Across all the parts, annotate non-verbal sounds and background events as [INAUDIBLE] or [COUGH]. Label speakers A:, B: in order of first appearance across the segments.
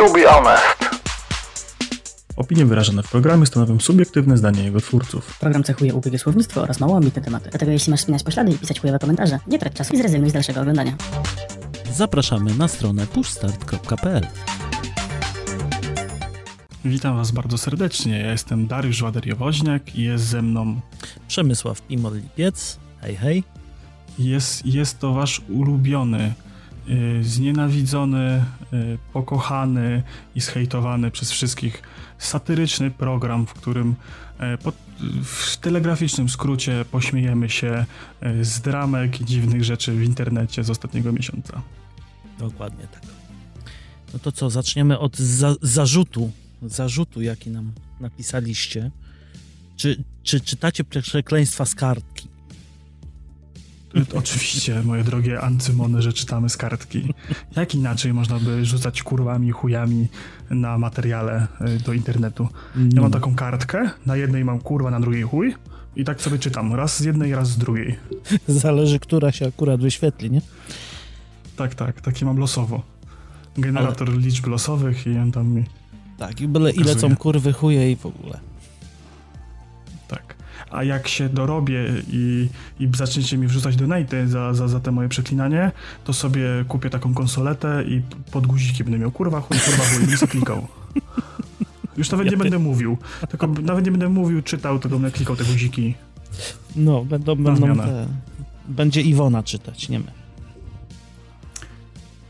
A: to be honest.
B: Opinie wyrażone w programie stanowią subiektywne zdanie jego twórców.
C: Program cechuje ubógie słownictwo oraz mało ambitne tematy. Dlatego jeśli masz spinać poślady i pisać chujowe komentarze, nie trać czasu i zrezygnuj z dalszego oglądania.
D: Zapraszamy na stronę pushstart.pl.
B: Witam Was bardzo serdecznie. Ja jestem Dariusz Łader-Jowoźniak i jest ze mną...
D: Przemysław Pimol-Lipiec. Hej, hej.
B: Jest, jest to Wasz ulubiony, znienawidzony, yy, pokochany i zhejtowany przez wszystkich satyryczny program, w którym yy, pod, w telegraficznym skrócie pośmiejemy się yy, z dramek i dziwnych rzeczy w internecie z ostatniego miesiąca.
D: Dokładnie tak. No to co, zaczniemy od za zarzutu, zarzutu, jaki nam napisaliście. Czy, czy czytacie przekleństwa z kartki? [LAUGHS]
B: Oczywiście, moje drogie ancymony, że czytamy z kartki. Jak inaczej można by rzucać kurwami, chujami na materiale y, do internetu? Ja mam taką kartkę, na jednej mam kurwa, na drugiej chuj i tak sobie czytam, raz z jednej, raz z drugiej. [LAUGHS]
D: Zależy, która się akurat wyświetli, nie?
B: Tak, tak, takie mam losowo. Generator Ale... liczb losowych i on tam mi
D: Tak, i byle ile są kurwy, chuje i w ogóle.
B: A jak się dorobię i, i zaczniecie mi wrzucać donaty za, za, za te moje przeklinanie, to sobie kupię taką konsoletę i pod guziki będę miał kurwa chuj, kurwa chuj, sobie klikał. Już nawet nie będę mówił, tylko nawet nie będę mówił, czytał, tylko będę klikał te guziki.
D: No, będą, będą te... Będzie Iwona czytać, nie my.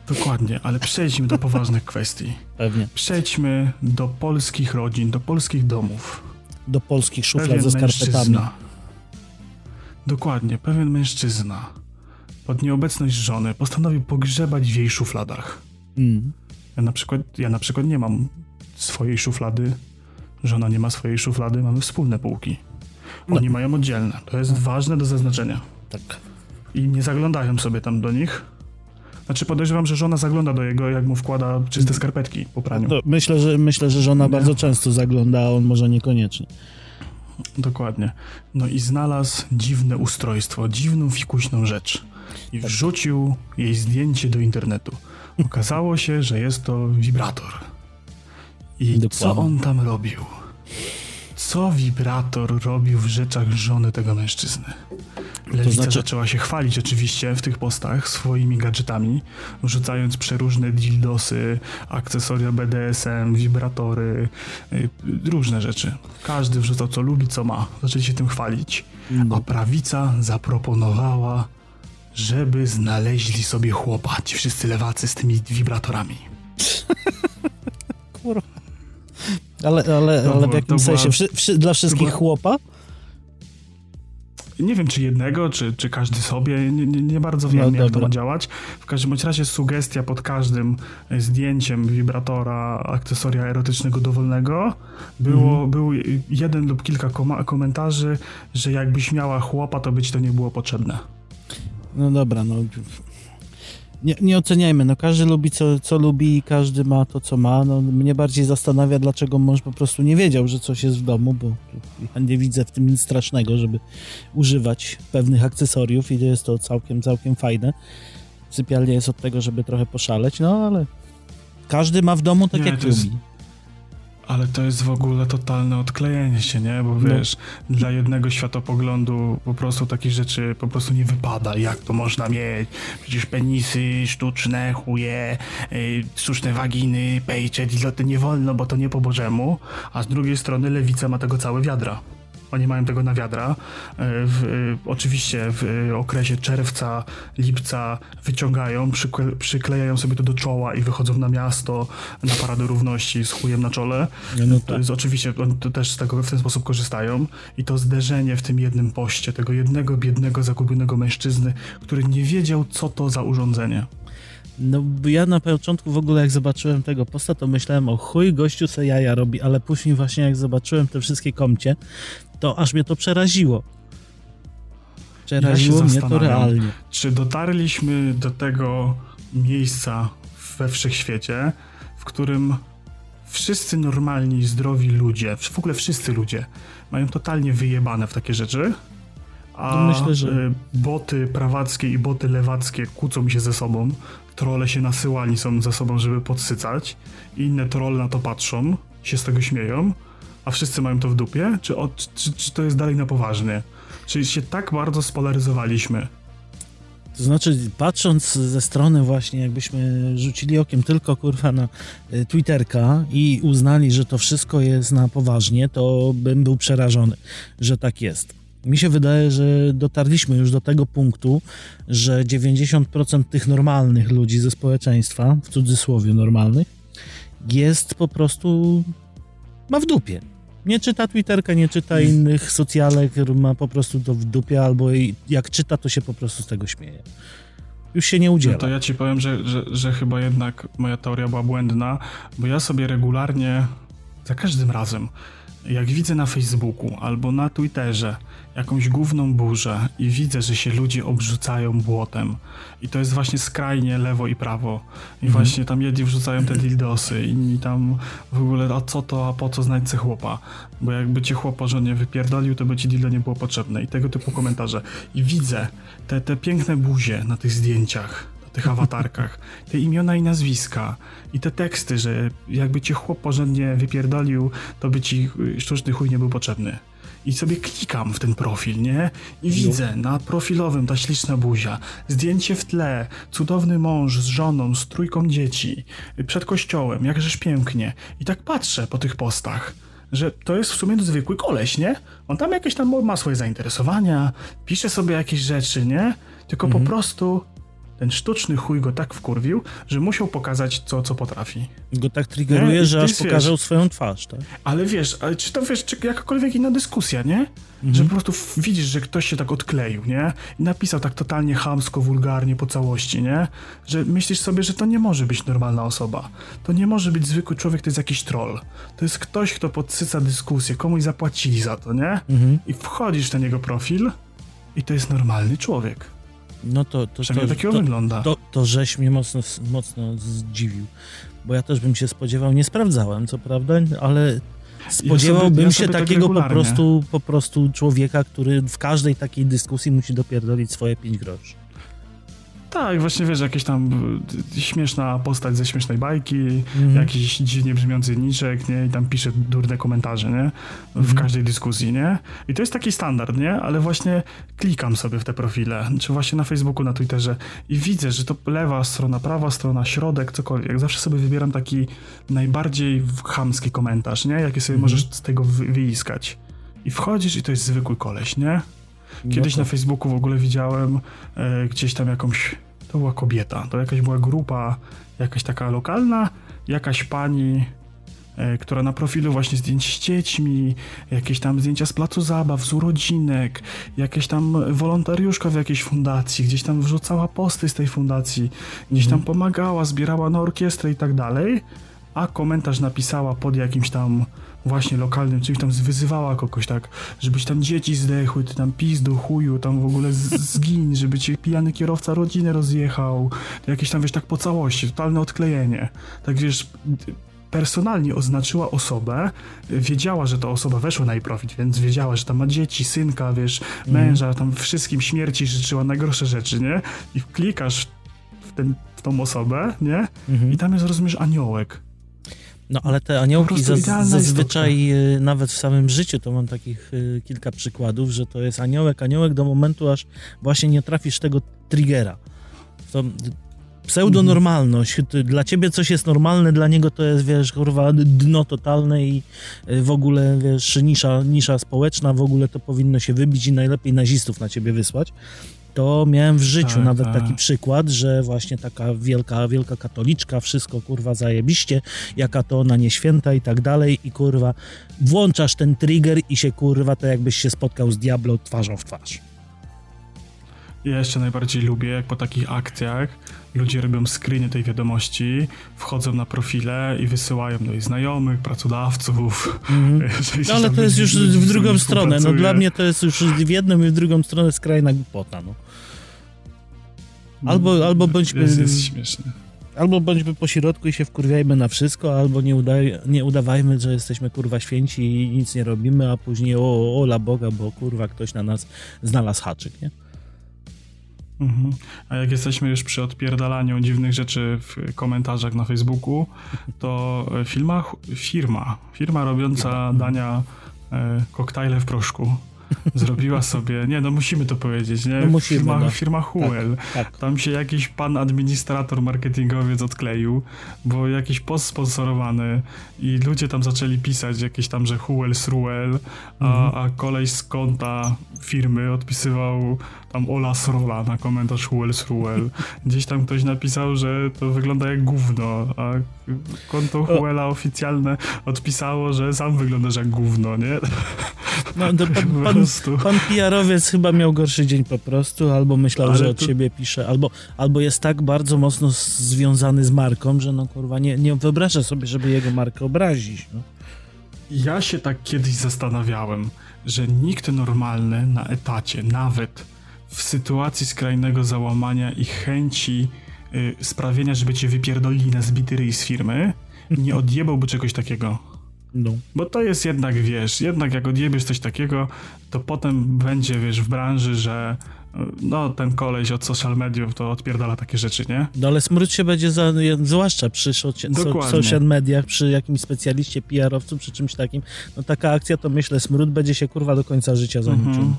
B: Dokładnie, ale przejdźmy do poważnych kwestii.
D: Pewnie.
B: Przejdźmy do polskich rodzin, do polskich domów.
D: Do polskich szuflad pewien ze skarpetami. Mężczyzna,
B: dokładnie, pewien mężczyzna pod nieobecność żony postanowił pogrzebać w jej szufladach. Mm. Ja, na przykład, ja na przykład nie mam swojej szuflady, żona nie ma swojej szuflady, mamy wspólne półki. Oni no. mają oddzielne. To jest ważne do zaznaczenia.
D: Tak.
B: I nie zaglądają sobie tam do nich, znaczy podejrzewam, że żona zagląda do jego, jak mu wkłada czyste skarpetki po praniu.
D: No, myślę, że, myślę, że żona nie? bardzo często zagląda, a on może niekoniecznie.
B: Dokładnie. No i znalazł dziwne ustrojstwo, dziwną fikuśną rzecz. I tak. wrzucił jej zdjęcie do internetu. Okazało się, że jest to wibrator. I Dokładnie. co on tam robił? Co wibrator robił w rzeczach żony tego mężczyzny? Lewica to znaczy... zaczęła się chwalić oczywiście w tych postach swoimi gadżetami, wrzucając przeróżne dildosy, akcesoria BDSM, wibratory, yy, różne rzeczy. Każdy wrzucał co lubi, co ma. Zaczęli się tym chwalić. No. A prawica zaproponowała, żeby znaleźli sobie chłopa, ci wszyscy lewacy z tymi wibratorami.
D: Kurwa. Ale, ale, ale w jakim sensie? Była, wszy, dla wszystkich była... chłopa?
B: Nie wiem, czy jednego, czy, czy każdy sobie, nie, nie, nie bardzo wiem, no, jak to ma działać. W każdym razie sugestia pod każdym zdjęciem wibratora, akcesoria erotycznego dowolnego było, mhm. był jeden lub kilka komentarzy, że jakbyś miała chłopa, to być to nie było potrzebne.
D: No dobra, no nie, nie oceniajmy, no każdy lubi co, co lubi i każdy ma to, co ma. No, mnie bardziej zastanawia, dlaczego mąż po prostu nie wiedział, że coś jest w domu, bo ja nie widzę w tym nic strasznego, żeby używać pewnych akcesoriów i jest to całkiem, całkiem fajne. Sypialnia jest od tego, żeby trochę poszaleć, no ale każdy ma w domu tak, nie, jak lubi. Jest
B: ale to jest w ogóle totalne odklejenie się, nie? Bo no. wiesz, no. dla jednego światopoglądu po prostu takich rzeczy po prostu nie wypada. Jak to można mieć? Przecież penisy sztuczne, chuje, yy, sztuczne waginy, pejcze, diloty nie wolno, bo to nie po bożemu. A z drugiej strony lewica ma tego całe wiadra. Oni mają tego na wiadra. E, w, e, oczywiście w okresie czerwca, lipca wyciągają, przykle, przyklejają sobie to do czoła i wychodzą na miasto na Paradę Równości z chujem na czole. No tak. jest, oczywiście oni też z tego w ten sposób korzystają i to zderzenie w tym jednym poście tego jednego biednego, zagubionego mężczyzny, który nie wiedział, co to za urządzenie.
D: No ja na początku w ogóle jak zobaczyłem tego posta, to myślałem o chuj, gościu se jaja robi, ale później właśnie jak zobaczyłem te wszystkie komcie, to aż mnie to przeraziło. Przeraziło ja mnie to realnie.
B: Czy dotarliśmy do tego miejsca we wszechświecie, w którym wszyscy normalni, zdrowi ludzie, w ogóle wszyscy ludzie mają totalnie wyjebane w takie rzeczy, a
D: No myślę, że-
B: y, boty prawackie i boty lewackie kłócą się ze sobą, trolle się nasyłani są ze sobą, żeby podsycać, inne trolle na to patrzą, się z tego śmieją, a wszyscy mają to w dupie? Czy, czy, czy to jest dalej na poważnie? Czy się tak bardzo spolaryzowaliśmy?
D: To znaczy, patrząc ze strony właśnie, jakbyśmy rzucili okiem tylko kurwa na y, Twitterka i uznali, że to wszystko jest na poważnie, to bym był przerażony, że tak jest. Mi się wydaje, że dotarliśmy już do tego punktu, że 90% tych normalnych ludzi ze społeczeństwa, w cudzysłowie normalnych, jest po prostu ma w dupie. Nie czyta Twitterka, nie czyta innych socjalek, ma po prostu to w dupie, albo jak czyta, to się po prostu z tego śmieje. Już się nie udziela.
B: No to ja ci powiem, że, że, że chyba jednak moja teoria była błędna, bo ja sobie regularnie, za każdym razem, jak widzę na Facebooku albo na Twitterze jakąś główną burzę i widzę, że się ludzie obrzucają błotem. I to jest właśnie skrajnie lewo i prawo. I właśnie tam jedni wrzucają te dildosy, inni tam w ogóle a co to, a po co se chłopa, bo jakby cię chłop porządnie wypierdolił, to by ci dildo nie było potrzebne. I tego typu komentarze. I widzę te, te piękne buzie na tych zdjęciach tych awatarkach, te imiona i nazwiska i te teksty, że jakby cię chłop porządnie wypierdolił, to by ci y, sztuczny chuj nie był potrzebny. I sobie klikam w ten profil, nie? I widzę na profilowym ta śliczna buzia, zdjęcie w tle, cudowny mąż z żoną, z trójką dzieci, y, przed kościołem, jakżeż pięknie. I tak patrzę po tych postach, że to jest w sumie zwykły koleś, nie? On tam jakieś tam ma swoje zainteresowania, pisze sobie jakieś rzeczy, nie? Tylko po prostu ten sztuczny chuj go tak wkurwił, że musiał pokazać co, co potrafi.
D: Go tak triggeruje, że aż
B: wiesz-
D: pokazał swoją twarz, tak?
B: Ale wiesz, ale czy to wiesz, czy jakakolwiek inna dyskusja, nie? Że po prostu widzisz, że ktoś się tak odkleił, nie? I napisał tak totalnie chamsko, wulgarnie po całości, nie? Że myślisz sobie, że to nie może być normalna osoba. To nie może być zwykły człowiek, to jest jakiś troll. To jest ktoś, kto podsyca dyskusję, komuś zapłacili za to, nie? I wchodzisz ten jego profil i to jest normalny człowiek.
D: No to, to, to,
B: takiego
D: to,
B: wygląda.
D: to, to żeś mnie mocno, mocno zdziwił. Bo ja też bym się spodziewał, nie sprawdzałem, co prawda, ale spodziewałbym
B: ja
D: się
B: sobie tak
D: takiego po prostu, po prostu człowieka, który w każdej takiej dyskusji musi dopierdolić swoje 5 groszy.
B: Tak, właśnie wiesz, jakieś tam y, śmieszna postać ze śmiesznej bajki,
D: Mhm.
B: jakiś dziwnie brzmiący niczek, nie? I tam pisze durne komentarze, nie? W
D: Mhm.
B: każdej dyskusji, nie? I to jest taki standard, nie? Ale właśnie klikam sobie w te profile, czy właśnie na Facebooku, na Twitterze i widzę, że to lewa strona, prawa strona, środek, cokolwiek. Zawsze sobie wybieram taki najbardziej chamski komentarz, nie? Jaki sobie
D: Mhm.
B: możesz z tego wy- wyiskać. I wchodzisz i to jest zwykły koleś, nie? Kiedyś
D: no
B: na
D: to,
B: Facebooku w ogóle widziałem e, gdzieś tam jakąś, to była kobieta, to jakaś była grupa, jakaś taka lokalna, jakaś pani, e, która na profilu właśnie zdjęć z dziećmi, jakieś tam zdjęcia z placu zabaw, z urodzinek, jakieś tam wolontariuszka w jakiejś fundacji, gdzieś tam wrzucała posty z tej fundacji, gdzieś tam pomagała, zbierała na orkiestrę i tak dalej, a komentarz napisała pod jakimś tam właśnie lokalnym czymś tam wyzywała kogoś tak, żebyś tam dzieci zdechły, ty tam pizdu, chuju, tam w ogóle z- zgiń, żeby cię pijany kierowca rodzinę rozjechał, jakieś tam wiesz tak po całości, totalne odklejenie. Tak wiesz, personalnie oznaczyła osobę, wiedziała, że ta osoba weszła na jej profil, więc wiedziała, że tam ma dzieci, synka, wiesz, męża, tam wszystkim śmierci życzyła, najgorsze rzeczy, nie? I klikasz w, ten, w tą osobę, nie?
D: Mhm.
B: I tam jest, rozumiesz, aniołek.
D: No ale te aniołki zaz- zazwyczaj y, nawet w samym życiu to mam takich y, kilka przykładów, że to jest aniołek, aniołek do momentu, aż właśnie nie trafisz tego triggera. To pseudonormalność. Dla ciebie coś jest normalne, dla niego to jest, wiesz, kurwa, dno totalne i y, w ogóle, wiesz, nisza, nisza społeczna, w ogóle to powinno się wybić i najlepiej nazistów na ciebie wysłać. To miałem w życiu
B: Tak,
D: nawet
B: tak.
D: taki przykład, że właśnie taka wielka, wielka katoliczka, wszystko kurwa zajebiście, jaka to ona nie święta i tak dalej i kurwa włączasz ten trigger i się kurwa to jakbyś się spotkał z Diablo twarzą w twarz.
B: Ja jeszcze najbardziej lubię, jak po takich akcjach ludzie robią screeny tej wiadomości, wchodzą na profile i wysyłają do jej znajomych, pracodawców. [LAUGHS] Jeżeli
D: No ale to jest już w drugą stronę, no dla mnie to jest już w jedną i w drugą stronę skrajna głupota, no. Albo, albo bądźmy...
B: Jest, jest śmieszne.
D: Albo bądźmy po środku i się wkurwiajmy na wszystko, albo nie, udaj, nie udawajmy, że jesteśmy kurwa święci i nic nie robimy, a później o, ola Boga, bo kurwa ktoś na nas znalazł haczyk, nie?
B: Mhm. A jak jesteśmy już przy odpierdalaniu dziwnych rzeczy w komentarzach na Facebooku, to firma, firma, firma robiąca dania e, koktajle w proszku zrobiła sobie, nie no musimy to powiedzieć, nie?
D: No musimy,
B: firma,
D: no.
B: firma Huel.
D: Tak.
B: Tam się jakiś pan administrator marketingowiec odkleił, bo jakiś post sponsorowany i ludzie tam zaczęli pisać jakieś tam, że Huel Sruel, a,
D: Mhm.
B: a koleś z konta firmy odpisywał tam Ola Srola na komentarz Huel Sruel. Gdzieś tam ktoś napisał, że to wygląda jak gówno, a konto Huela oficjalne odpisało, że sam wyglądasz jak gówno, nie?
D: No, [LAUGHS] pan,
B: Po
D: pan,
B: prostu.
D: pan PR-owiec chyba miał gorszy dzień po prostu, albo myślał,
B: Ale
D: że od
B: to-
D: siebie pisze, albo, albo jest tak bardzo mocno związany z marką, że no kurwa nie, nie wyobraża sobie, żeby jego markę obrazić. No.
B: Ja się tak kiedyś zastanawiałem, że nikt normalny na etacie, nawet w sytuacji skrajnego załamania i chęci y, sprawienia, żeby cię wypierdolili na zbity ryj z firmy, nie odjebałby czegoś takiego.
D: No.
B: Bo to jest jednak, wiesz, jednak jak odjebiesz coś takiego, to potem będzie, wiesz, w branży, że y, no, ten koleś od social mediów to odpierdala takie rzeczy, nie?
D: No ale smród się będzie, za, zwłaszcza przy so, so,
B: Dokładnie.
D: social mediach, przy jakimś specjaliście PR-owcu, przy czymś takim, no taka akcja to myślę, smród będzie się kurwa do końca życia za
B: Mhm.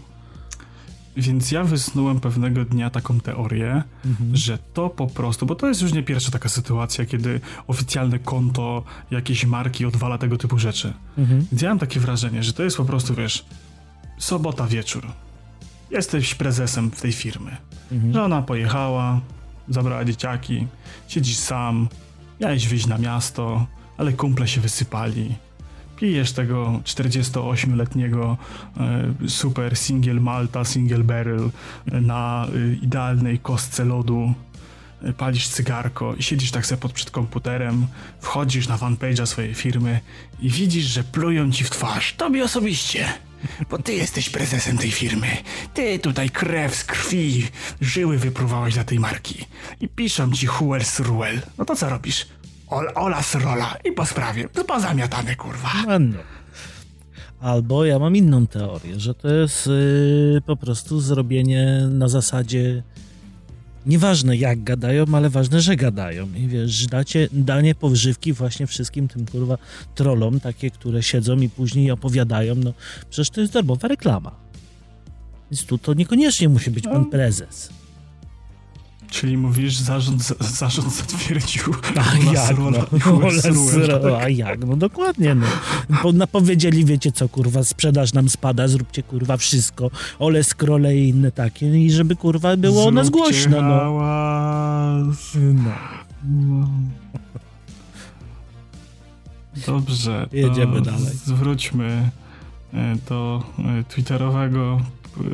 B: Więc ja wysnułem pewnego dnia taką teorię,
D: Mhm.
B: że to po prostu, bo to jest już nie pierwsza taka sytuacja, kiedy oficjalne konto jakiejś marki odwala tego typu rzeczy.
D: Mhm.
B: Więc ja mam takie wrażenie, że to jest po prostu, wiesz, sobota wieczór. Jesteś prezesem w tej firmy.
D: Mhm.
B: Żona pojechała, zabrała dzieciaki, siedzisz sam, miałeś wyjść na miasto, ale kumple się wysypali. Pijesz tego 48-letniego e, super single malta, single barrel e, na e, idealnej kostce lodu. Palisz cygarko i siedzisz tak sobie pod przed komputerem, wchodzisz na fanpage'a swojej firmy i widzisz, że plują ci w twarz. Tobie osobiście. Bo ty jesteś prezesem tej firmy. Ty tutaj krew z krwi, żyły wypruwałeś dla tej marki. I piszą ci Huel Sruel. No to co robisz? Ol, Ola Srola i po sprawie. Pozamiatane, kurwa.
D: A no. Albo ja mam inną teorię, że to jest yy, po prostu zrobienie na zasadzie nieważne jak gadają, ale ważne, że gadają. I wiesz, dacie, danie powżywki właśnie wszystkim tym kurwa trollom, takie, które siedzą i później opowiadają, no przecież to jest darmowa reklama. Więc tu to niekoniecznie musi być pan prezes.
B: Czyli mówisz, zarząd, zarząd zatwierdził
D: A jak, [LAUGHS] no,
B: tak?
D: a jak, no dokładnie, no. Po, napowiedzieli, wiecie co, kurwa, sprzedaż nam spada, zróbcie, kurwa, wszystko, ole scrolle i inne takie, i żeby, kurwa, było o nas
B: Zróbcie
D: głośno, no.
B: hałas.
D: no.
B: No. Dobrze.
D: Jedziemy dalej.
B: Zwróćmy e, do e, twitterowego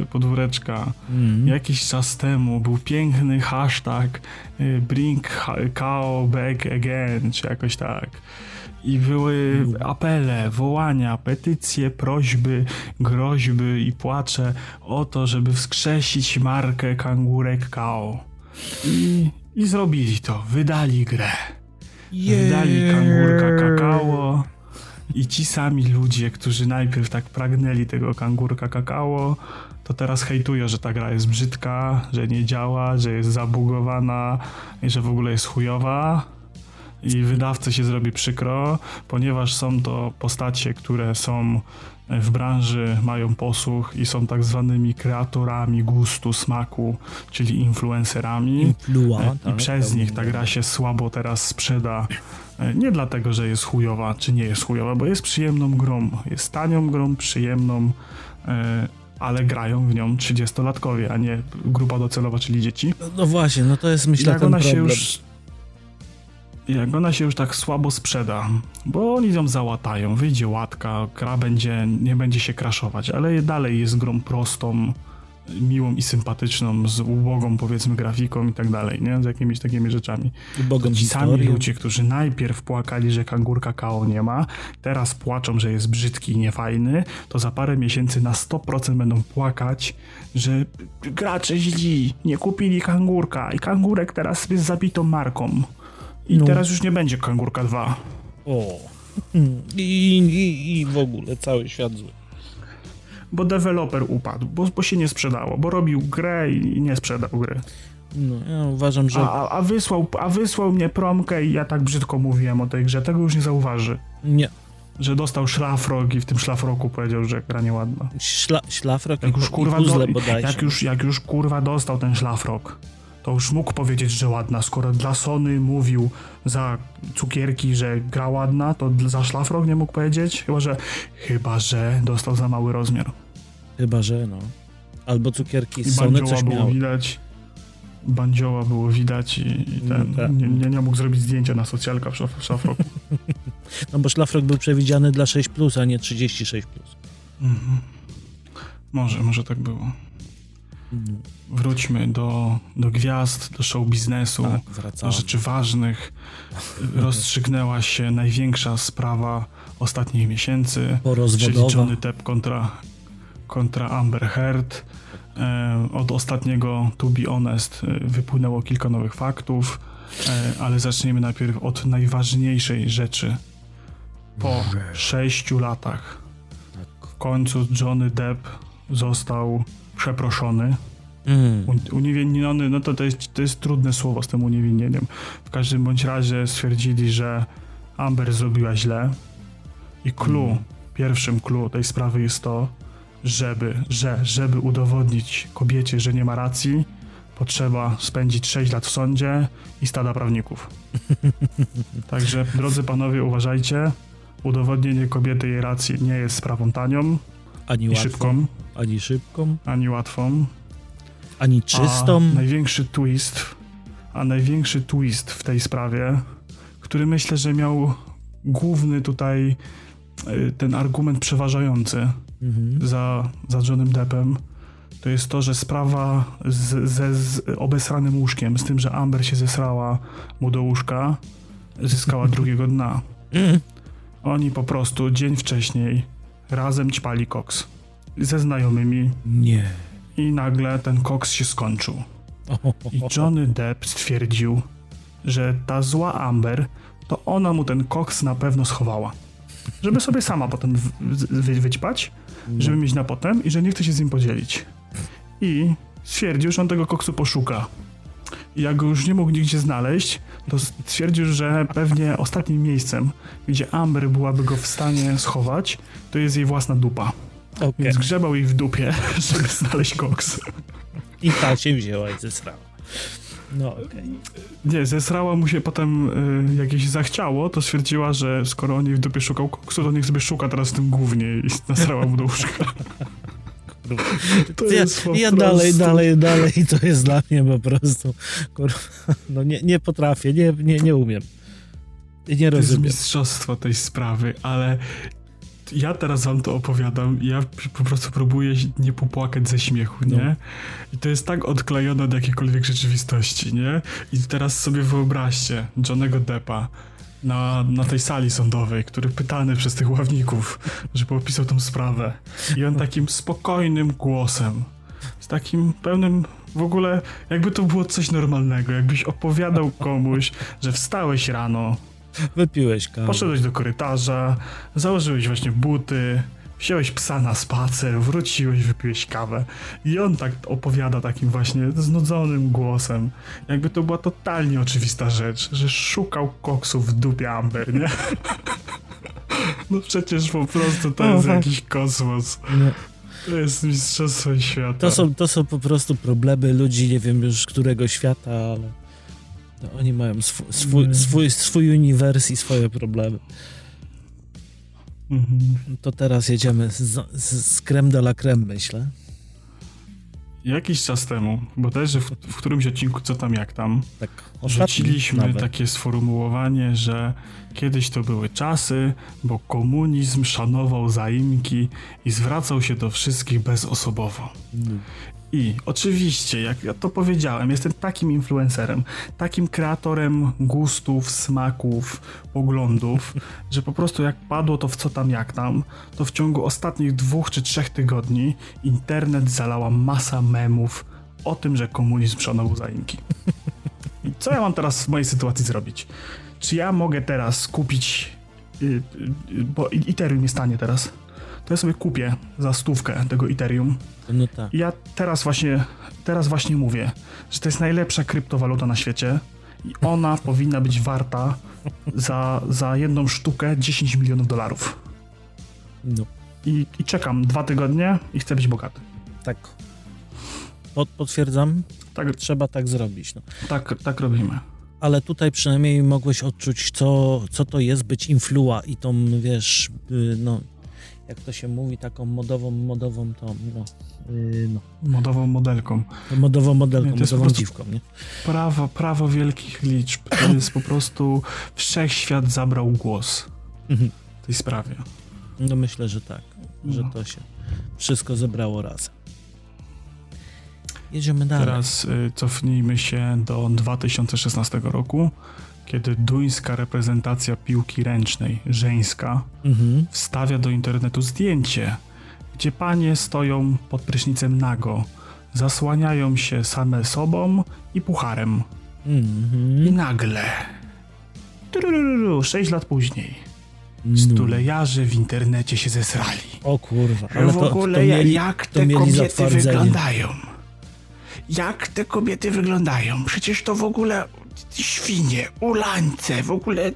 B: podwóreczka.
D: Mm.
B: Jakiś czas temu był piękny hashtag e, Bring Kao Back Again, czy jakoś tak. I były apele, wołania, petycje, prośby, groźby i płacze o to, żeby wskrzesić markę kangurek Kao. I, I zrobili to, wydali grę. Wydali kangurka kakao i ci sami ludzie, którzy najpierw tak pragnęli tego kangurka kakao, to teraz hejtują, że ta gra jest brzydka, że nie działa, że jest zabugowana i że w ogóle jest chujowa. I wydawcy się zrobi przykro, ponieważ są to postacie, które są w branży, mają posłuch i są tak zwanymi kreatorami gustu, smaku, czyli influencerami.
D: Influa,
B: E, I
D: tak,
B: przez nich ta gra się słabo teraz sprzeda. E, Nie dlatego, że jest chujowa, czy nie jest chujowa, bo jest przyjemną grą. Jest tanią grą, przyjemną, e, ale grają w nią 30-latkowie, a nie grupa docelowa, czyli dzieci.
D: No właśnie, no to jest, myślę,
B: jak
D: ten
B: ona
D: problem.
B: się już. Jak ona się już tak słabo sprzeda, bo oni ją załatają, wyjdzie łatka, gra będzie, nie będzie się kraszować, ale dalej jest grą prostą, miłą i sympatyczną, z ubogą powiedzmy grafiką i tak dalej, nie? Z jakimiś takimi rzeczami.
D: Bogom
B: Ci sami
D: historią.
B: ludzie, którzy najpierw płakali, że kangurka KO nie ma, teraz płaczą, że jest brzydki i niefajny, to za parę miesięcy na 100% będą płakać, że gracze źli, nie kupili kangurka i kangurek teraz jest zabitą marką. I
D: No.
B: teraz już nie będzie Kangurka 2.
D: O. I, i, I w ogóle cały świat zły.
B: Bo deweloper upadł, bo, bo się nie sprzedało, bo robił grę i nie sprzedał gry.
D: No, ja uważam, że
B: A, a, wysłał, a wysłał mnie promkę i ja tak brzydko mówiłem o tej grze, tego już nie zauważy.
D: nie.
B: Że dostał szlafrok i w tym szlafroku powiedział, że gra nieładna.
D: Śla, szlafrok
B: Jak
D: i,
B: już, kurwa do, jak, już, jak już kurwa dostał ten szlafrok, to już mógł powiedzieć, że ładna. Skoro dla Sony mówił za cukierki, że gra ładna, to za szlafrok nie mógł powiedzieć? Chyba, że chyba, że dostał za mały rozmiar.
D: Chyba, że no. Albo cukierki z Sony coś
B: było
D: miały.
B: widać. Bandzioła było widać i, i
D: No
B: ten,
D: tak.
B: nie, nie, nie mógł zrobić zdjęcia na socjalka w szaf-. [LAUGHS]
D: No bo szlafrok był przewidziany dla 6+, a nie 36+.
B: Mhm. Może, może tak było. Wróćmy do, do gwiazd, do show biznesu,
D: Tak,
B: do rzeczy ważnych. [LAUGHS] Rozstrzygnęła się największa sprawa ostatnich miesięcy, czyli. Johnny Depp kontra, kontra Amber Heard. E, od ostatniego To Be Honest e, wypłynęło kilka nowych faktów, e, ale zacznijmy najpierw od najważniejszej rzeczy. Po sześciu latach
D: Tak.
B: w końcu Johnny Depp został przeproszony.
D: Mm.
B: Un- Uniewinniony, no to, to, jest, to jest trudne słowo z tym uniewinnieniem. W każdym bądź razie stwierdzili, że Amber zrobiła źle i clue,
D: Mm.
B: pierwszym clue tej sprawy jest to, żeby, że, żeby udowodnić kobiecie, że nie ma racji, potrzeba spędzić 6 lat w sądzie i stada prawników. [LAUGHS] Także, drodzy panowie, uważajcie, udowodnienie kobiety jej racji nie jest sprawą tanią
D: Ani
B: i szybką,
D: ani szybką,
B: ani łatwą.
D: ani czystą.
B: A największy twist, a największy twist w tej sprawie, który myślę, że miał główny tutaj y, ten argument przeważający
D: Mhm.
B: za, za Johnem Deppem, to jest to, że sprawa z, ze z obesranym łóżkiem, z tym, że Amber się zesrała mu do łóżka, zyskała [LAUGHS] drugiego dna.
D: Mm.
B: Oni po prostu dzień wcześniej razem ćpali koks ze znajomymi
D: Nie.
B: i nagle ten koks się skończył. I [LAUGHS] Johnny Depp stwierdził, że ta zła Amber, to ona mu ten koks na pewno schowała. Żeby sobie sama potem wy, wyćpać, żeby mieć na potem i że nie chce się z nim podzielić. I stwierdził, że on tego koksu poszuka. I jak go już nie mógł nigdzie znaleźć, to stwierdził, że pewnie ostatnim miejscem, gdzie Amber byłaby go w stanie schować, to jest jej własna dupa.
D: Okej.
B: Więc grzebał jej w dupie, [LAUGHS] żeby znaleźć koks.
D: I ta się wzięła i zesrała. No okej.
B: Nie, zesrała mu się potem y, jakieś zachciało, to stwierdziła, że skoro on jej w dupie szukał koksu, to niech sobie szuka teraz w tym głównie i nasrała mu do łóżka. To
D: Ja, ja dalej, dalej, dalej i to jest dla mnie po prostu, kurwa, no nie, nie potrafię, nie, nie, nie umiem. I nie
B: To jest
D: rozumiem.
B: mistrzostwo tej sprawy, ale ja teraz wam to opowiadam i ja po prostu próbuję nie popłakać ze śmiechu,
D: No.
B: nie? I to jest tak odklejone od jakiejkolwiek rzeczywistości, nie? I teraz sobie wyobraźcie Johnego Deppa na, na tej sali sądowej, który pytany przez tych ławników, żeby opisał tą sprawę. I on takim spokojnym głosem, z takim pełnym w ogóle, jakby to było coś normalnego, jakbyś opowiadał komuś, że wstałeś rano,
D: Wypiłeś kawę.
B: Poszedłeś do korytarza, założyłeś właśnie buty, wziąłeś psa na spacer, wróciłeś, wypiłeś kawę. I on tak opowiada takim właśnie znudzonym głosem, jakby to była totalnie oczywista rzecz, że szukał koksu w dupie Amber, nie? [LAUGHS] No przecież po prostu to jest
D: tak.
B: jakiś kosmos.
D: No,
B: To jest mistrzostwo świata.
D: to, są, to są po prostu problemy ludzi, nie wiem już którego świata, ale no, oni mają swój, swój, swój, swój uniwers i swoje problemy.
B: Mhm.
D: To teraz jedziemy z, z, z creme de la creme, myślę.
B: Jakiś czas temu, bo też w, w którymś odcinku co tam jak tam,
D: Tak,
B: Rzuciliśmy
D: nawet.
B: takie sformułowanie, że kiedyś to były czasy, bo komunizm szanował zaimki i zwracał się do wszystkich bezosobowo.
D: Mm.
B: I oczywiście, jak ja to powiedziałem, jestem takim influencerem, takim kreatorem gustów, smaków, poglądów, że po prostu jak padło to w co tam jak tam, to w ciągu ostatnich dwóch czy trzech tygodni internet zalała masa memów o tym, że komunizm szanował zaimki. I co ja mam teraz w mojej sytuacji zrobić? Czy ja mogę teraz kupić, y, y, y, bo Ethereum jest tanie teraz, to ja sobie kupię za stówkę tego Ethereum
D: No tak.
B: i ja teraz właśnie, teraz właśnie mówię, że to jest najlepsza kryptowaluta na świecie i ona [LAUGHS] powinna być warta za, za jedną sztukę 10 milionów dolarów.
D: No,
B: I, I czekam dwa tygodnie i chcę być bogaty.
D: tak. Pod, potwierdzam,
B: Tak,
D: trzeba tak zrobić. No.
B: tak, tak robimy.
D: Ale tutaj przynajmniej mogłeś odczuć, co, co to jest być influa i tą, wiesz, y, no, jak to się mówi, taką modową, modową tą, no, y, no
B: Modową modelką.
D: modową modelką,
B: Nie,
D: modową dziwką, nie?
B: Prawo, prawo wielkich liczb. To jest po prostu wszechświat zabrał głos
D: Mhm.
B: w tej sprawie.
D: No myślę, że tak, że
B: No.
D: to się wszystko zebrało razem. Jedziemy dalej.
B: Teraz y, cofnijmy się do 2016 roku, kiedy duńska reprezentacja piłki ręcznej, żeńska,
D: Mhm.
B: wstawia do internetu zdjęcie, gdzie panie stoją pod prysznicem nago, zasłaniają się same sobą i pucharem. I
D: Mhm.
B: nagle, turururu, 6 lat później,
D: No.
B: stulejarze w internecie się zesrali.
D: O kurwa, ale
B: w
D: to,
B: ogóle
D: to mieli,
B: jak
D: to
B: te kobiety wyglądają. Jak te kobiety wyglądają? Przecież to w ogóle świnie, ulańce, w ogóle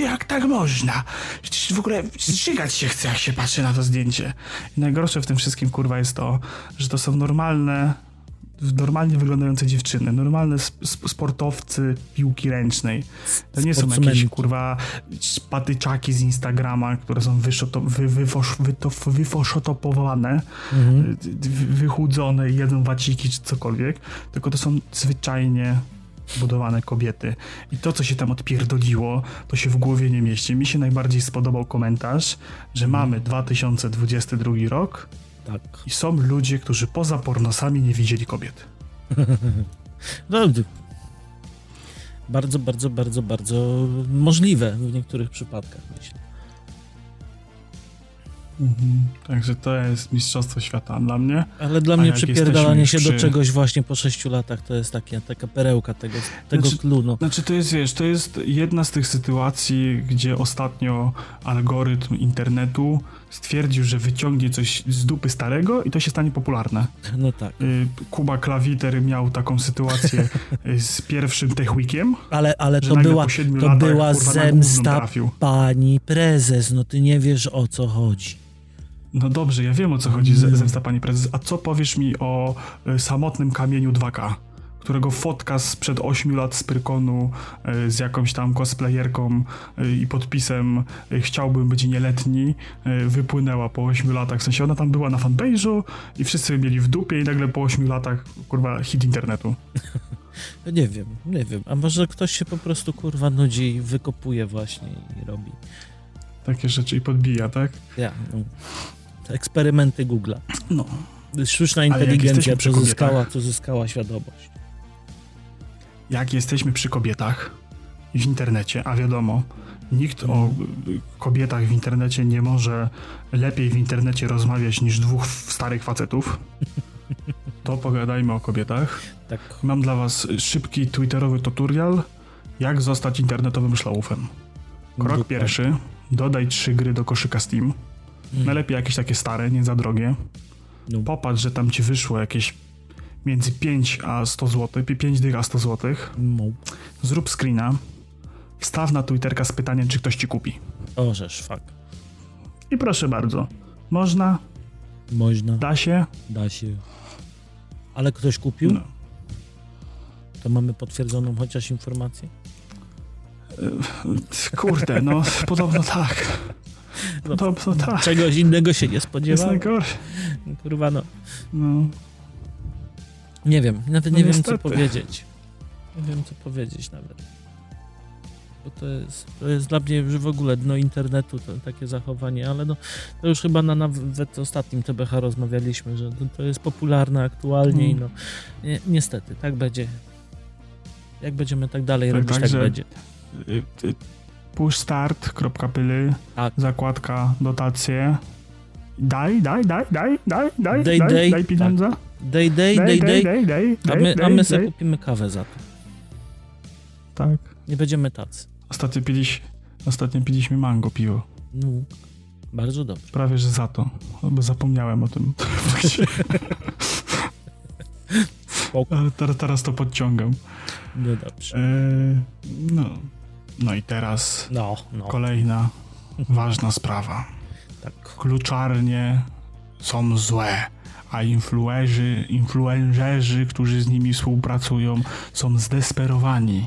B: jak tak można? Przecież w ogóle zżygać się chce, jak się patrzy na to zdjęcie. I najgorsze w tym wszystkim, kurwa, jest to, że to są normalne, normalnie wyglądające dziewczyny, normalne sp- sp- sportowcy piłki ręcznej. To nie są jakieś, kurwa, patyczaki z Instagrama, które są wy, wyfosz, wyto, wyfoszotopowane,
D: Mhm.
B: wy- wychudzone jedzą waciki czy cokolwiek, tylko to są zwyczajnie budowane kobiety. I to, co się tam odpierdoliło, to się w głowie nie mieści. Mi się najbardziej spodobał komentarz, że mamy 2022 rok
D: Tak.
B: i są ludzie, którzy poza pornosami nie widzieli kobiet. [LAUGHS]
D: No, bardzo, bardzo, bardzo, bardzo możliwe w niektórych przypadkach, myślę.
B: Także to jest mistrzostwo świata dla mnie.
D: Ale dla
B: A
D: mnie przypierdalanie się
B: już
D: do
B: przy-
D: czegoś właśnie po sześciu latach to jest takie, taka perełka tego, tego
B: Znaczy-
D: clue, no.
B: Znaczy to jest, wiesz, to jest jedna z tych sytuacji, gdzie ostatnio algorytm internetu stwierdził, że wyciągnie coś z dupy starego i to się stanie popularne.
D: No tak.
B: Y, Kuba Klawiter miał taką sytuację y, z pierwszym Tech Weekiem,
D: Ale, ale to była, to
B: latach,
D: była
B: kurwa,
D: zemsta pani prezes, no ty nie wiesz o co chodzi.
B: No dobrze, ja wiem o co chodzi,
D: Mm.
B: zemsta pani prezes. A co powiesz mi o y, samotnym kamieniu 2K? Którego fotka sprzed 8 lat z Pyrkonu y, z jakąś tam cosplayerką y, i podpisem chciałbym być nieletni wypłynęła po 8 latach. W sensie ona tam była na fanpage'u i wszyscy mieli w dupie i nagle po 8 latach kurwa hit internetu. [LAUGHS]
D: Nie wiem, nie wiem. A może ktoś się po prostu kurwa nudzi i wykopuje właśnie i robi.
B: Takie rzeczy i podbija, tak?
D: Ja, no. Eksperymenty Google'a.
B: No.
D: Sztuczna inteligencja,
B: przy
D: co zyskała, świadomość.
B: jak jesteśmy przy kobietach w internecie, a wiadomo, nikt o y, kobietach w internecie nie może lepiej w internecie rozmawiać niż dwóch starych facetów, to pogadajmy o kobietach.
D: Tak.
B: Mam dla was szybki twitterowy tutorial, jak zostać internetowym szlaufem. Krok
D: Dokładnie.
B: pierwszy, dodaj trzy gry do koszyka Steam.
D: Mm.
B: Najlepiej jakieś takie stare, nie za drogie.
D: No.
B: Popatrz, że tam ci wyszło jakieś między 5 a 100 zł, 5 dych a 100 złotych
D: No.
B: zrób screena, wstaw na Twitterka z pytaniem, czy ktoś ci kupi.
D: Orzesz, fuck.
B: I proszę bardzo, można,
D: Można,
B: da się.
D: da się. Ale ktoś kupił?
B: No.
D: To mamy potwierdzoną chociaż informację?
B: Kurde, no podobno tak. Podobno tak.
D: Czegoś innego się nie
B: Jest
D: spodziewał.
B: najgorsze.
D: Kurwa, no.
B: No.
D: Nie wiem, nawet
B: No
D: nie wiem co
B: niestety.
D: powiedzieć. Nie wiem co powiedzieć nawet. Bo to jest, to jest dla mnie w ogóle dno internetu, to takie zachowanie, ale no, to już chyba na nawet ostatnim TBH rozmawialiśmy, że to, to jest popularne aktualnie i
B: Mm.
D: no ni niestety, tak będzie. Jak będziemy tak dalej
B: Tak,
D: robić, tak
B: także-
D: będzie.
B: Y, y, Pushstart.pyly,
D: Tak.
B: zakładka, dotacje. Daj, daj, daj, daj, daj, daj,
D: Daj,
B: daj,
D: daj,
B: daj pieniądze.
D: Day, day,
B: Daj, daj,
D: day.
B: daj, daj,
D: A
B: daj,
D: my, a
B: daj,
D: my sobie
B: daj.
D: kupimy kawę za to.
B: tak.
D: Nie będziemy tacy.
B: Ostatnio, piliś, ostatnio piliśmy mango piwo.
D: No, bardzo dobrze.
B: Prawie, że za to, bo zapomniałem o tym. [LAUGHS] Ale teraz, to podciągam.
D: No dobrze.
B: Eee, no. No i teraz
D: No, no.
B: kolejna ważna sprawa.
D: Tak.
B: Kluczarnie są złe, a influerzy, influencerzy, którzy z nimi współpracują, są zdesperowani.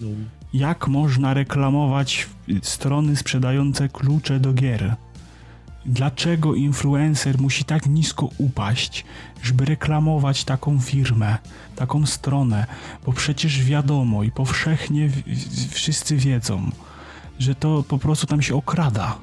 D: No.
B: Jak można reklamować strony sprzedające klucze do gier? Dlaczego influencer musi tak nisko upaść, żeby reklamować taką firmę, taką stronę? Bo przecież wiadomo i powszechnie wszyscy wiedzą, że to po prostu tam się okrada.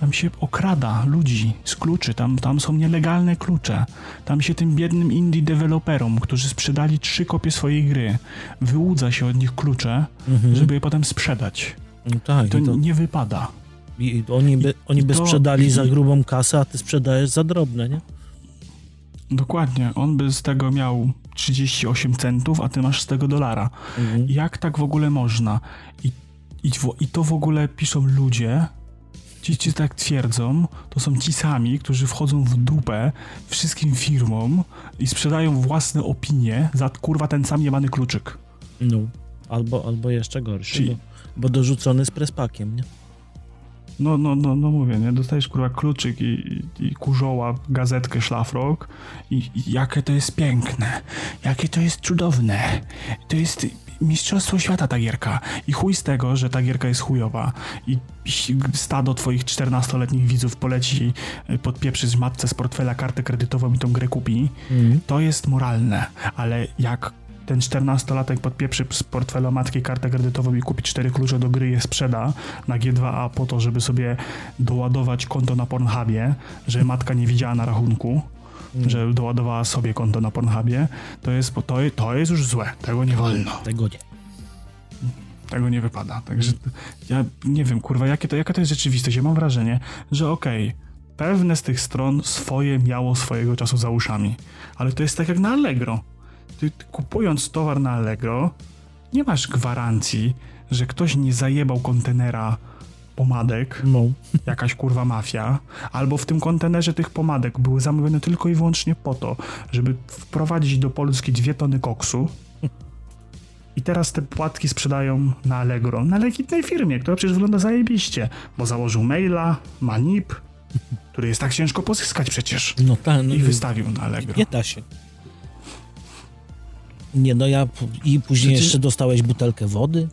B: Tam się okrada ludzi z kluczy, tam, tam są nielegalne klucze. Tam się tym biednym indie deweloperom, którzy sprzedali trzy kopie swojej gry, wyłudza się od nich klucze,
D: Mhm.
B: żeby je potem sprzedać.
D: No tak,
B: To
D: i to,
B: nie wypada.
D: I oni by, oni by
B: to-
D: sprzedali za
B: i-
D: grubą kasę, a ty sprzedajesz za drobne, nie?
B: Dokładnie, on by z tego miał 38 centów, a ty masz z tego dolara.
D: Mhm.
B: Jak tak w ogóle można? I, i, i to w ogóle piszą ludzie, ci, ci tak twierdzą, to są ci sami, którzy wchodzą w dupę wszystkim firmom i sprzedają własne opinie za kurwa ten sam jebany kluczyk.
D: No. Albo, albo jeszcze gorszy,
B: Czyli-
D: bo, bo dorzucony z prespakiem, nie?
B: No, no, no, no mówię, nie? Dostajesz kurwa kluczyk i, i, kurzoła, gazetkę szlafrok i, i jakie to jest piękne, jakie to jest cudowne. To jest mistrzostwo świata ta gierka. I chuj z tego, że ta gierka jest chujowa i stado twoich 14-letnich widzów poleci y, podpieprzyć matce z portfela kartę kredytową i tą grę kupi,
D: Mhm.
B: to jest moralne, ale jak ten 14-latek podpieprzy z portfela matki kartę kredytową i kupi cztery klucze do gry je sprzeda na G2A po to, żeby sobie doładować konto na Pornhubie, że matka nie widziała na rachunku, że doładowała sobie konto na Pornhubie, to jest, to, to jest już złe. Tego nie wolno.
D: Tego nie.
B: Tego nie wypada. Także ja nie wiem, kurwa, jakie to, jaka to jest rzeczywistość. Ja mam wrażenie, że okej, pewne z tych stron swoje miało swojego czasu za uszami, ale to jest tak jak na Allegro. Ty, ty kupując towar na Allegro, nie masz gwarancji, że ktoś nie zajebał kontenera pomadek,
D: No.
B: jakaś kurwa mafia, albo w tym kontenerze tych pomadek były zamówione tylko i wyłącznie po to, żeby wprowadzić do Polski dwie tony koksu. I teraz te płatki sprzedają na Allegro, na legitnej firmie, która przecież wygląda zajebiście, bo założył maila, ma NIP, który jest tak ciężko pozyskać przecież.
D: No tak, no
B: I wystawił na Allegro.
D: nie da się. Nie, no ja i później
B: Przecież-
D: jeszcze dostałeś butelkę wody,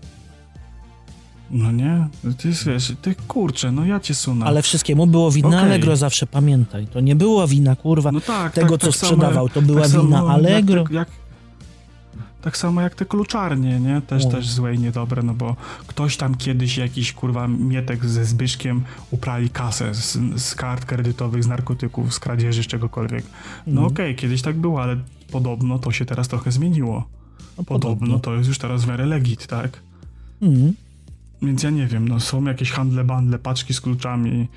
B: No nie, ty wiesz, ty kurczę, no ja cię sunę.
D: ale wszystkiemu było wina
B: Okej.
D: Allegro zawsze, pamiętaj. To nie była wina, kurwa,
B: no tak,
D: tego,
B: tak,
D: co
B: tak
D: sprzedawał. To była
B: tak
D: wina Allegro.
B: Jak, jak, tak samo jak te kluczarnie, nie? Też,
D: O.
B: też złe i niedobre, no bo ktoś tam kiedyś jakiś kurwa mietek ze Zbyszkiem uprali kasę z, z kart kredytowych, z narkotyków, z kradzieży, z czegokolwiek. No
D: Mhm.
B: okej, kiedyś tak było, ale podobno to się teraz trochę zmieniło.
D: No,
B: Podobno to jest już teraz w miarę legit, tak?
D: Mhm.
B: Więc ja nie wiem, no są jakieś handle, bandle, paczki z kluczami,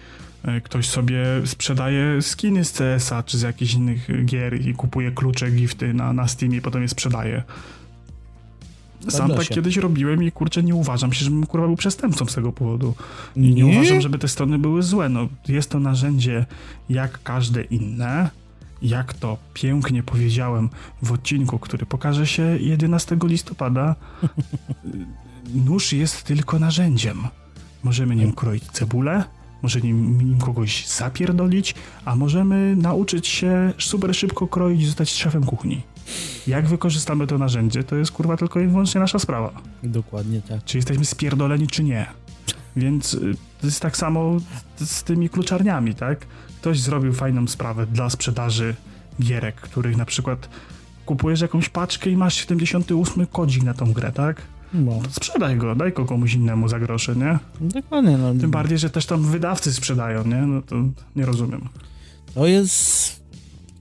B: e, ktoś sobie sprzedaje skiny z CS-a czy z jakichś innych gier i kupuje klucze, gifty na, na Steamie i potem je sprzedaje. Sam tak kiedyś robiłem i kurczę nie uważam się, żebym kurwa był przestępcą z tego powodu. I nie,
D: Nie?
B: uważam, żeby te strony były złe. No, jest to narzędzie jak każde inne. Jak to pięknie powiedziałem w odcinku, który pokaże się 11 listopada, [LAUGHS] nóż jest tylko narzędziem. Możemy nim kroić cebulę, możemy nim, nim kogoś zapierdolić, a możemy nauczyć się super szybko kroić i zostać szefem kuchni. Jak wykorzystamy to narzędzie, to jest kurwa tylko i wyłącznie nasza sprawa
D: Dokładnie tak.
B: czy jesteśmy spierdoleni, czy nie. Więc y, to jest tak samo z tymi kluczarniami, tak? Ktoś zrobił fajną sprawę dla sprzedaży gierek, których na przykład kupujesz jakąś paczkę i masz 78 kodzik na tą grę, tak?
D: No,
B: sprzedaj go, daj go komuś innemu za grosze, nie?
D: dokładnie. No.
B: Tym bardziej, że też tam wydawcy sprzedają, nie? No to nie rozumiem.
D: To jest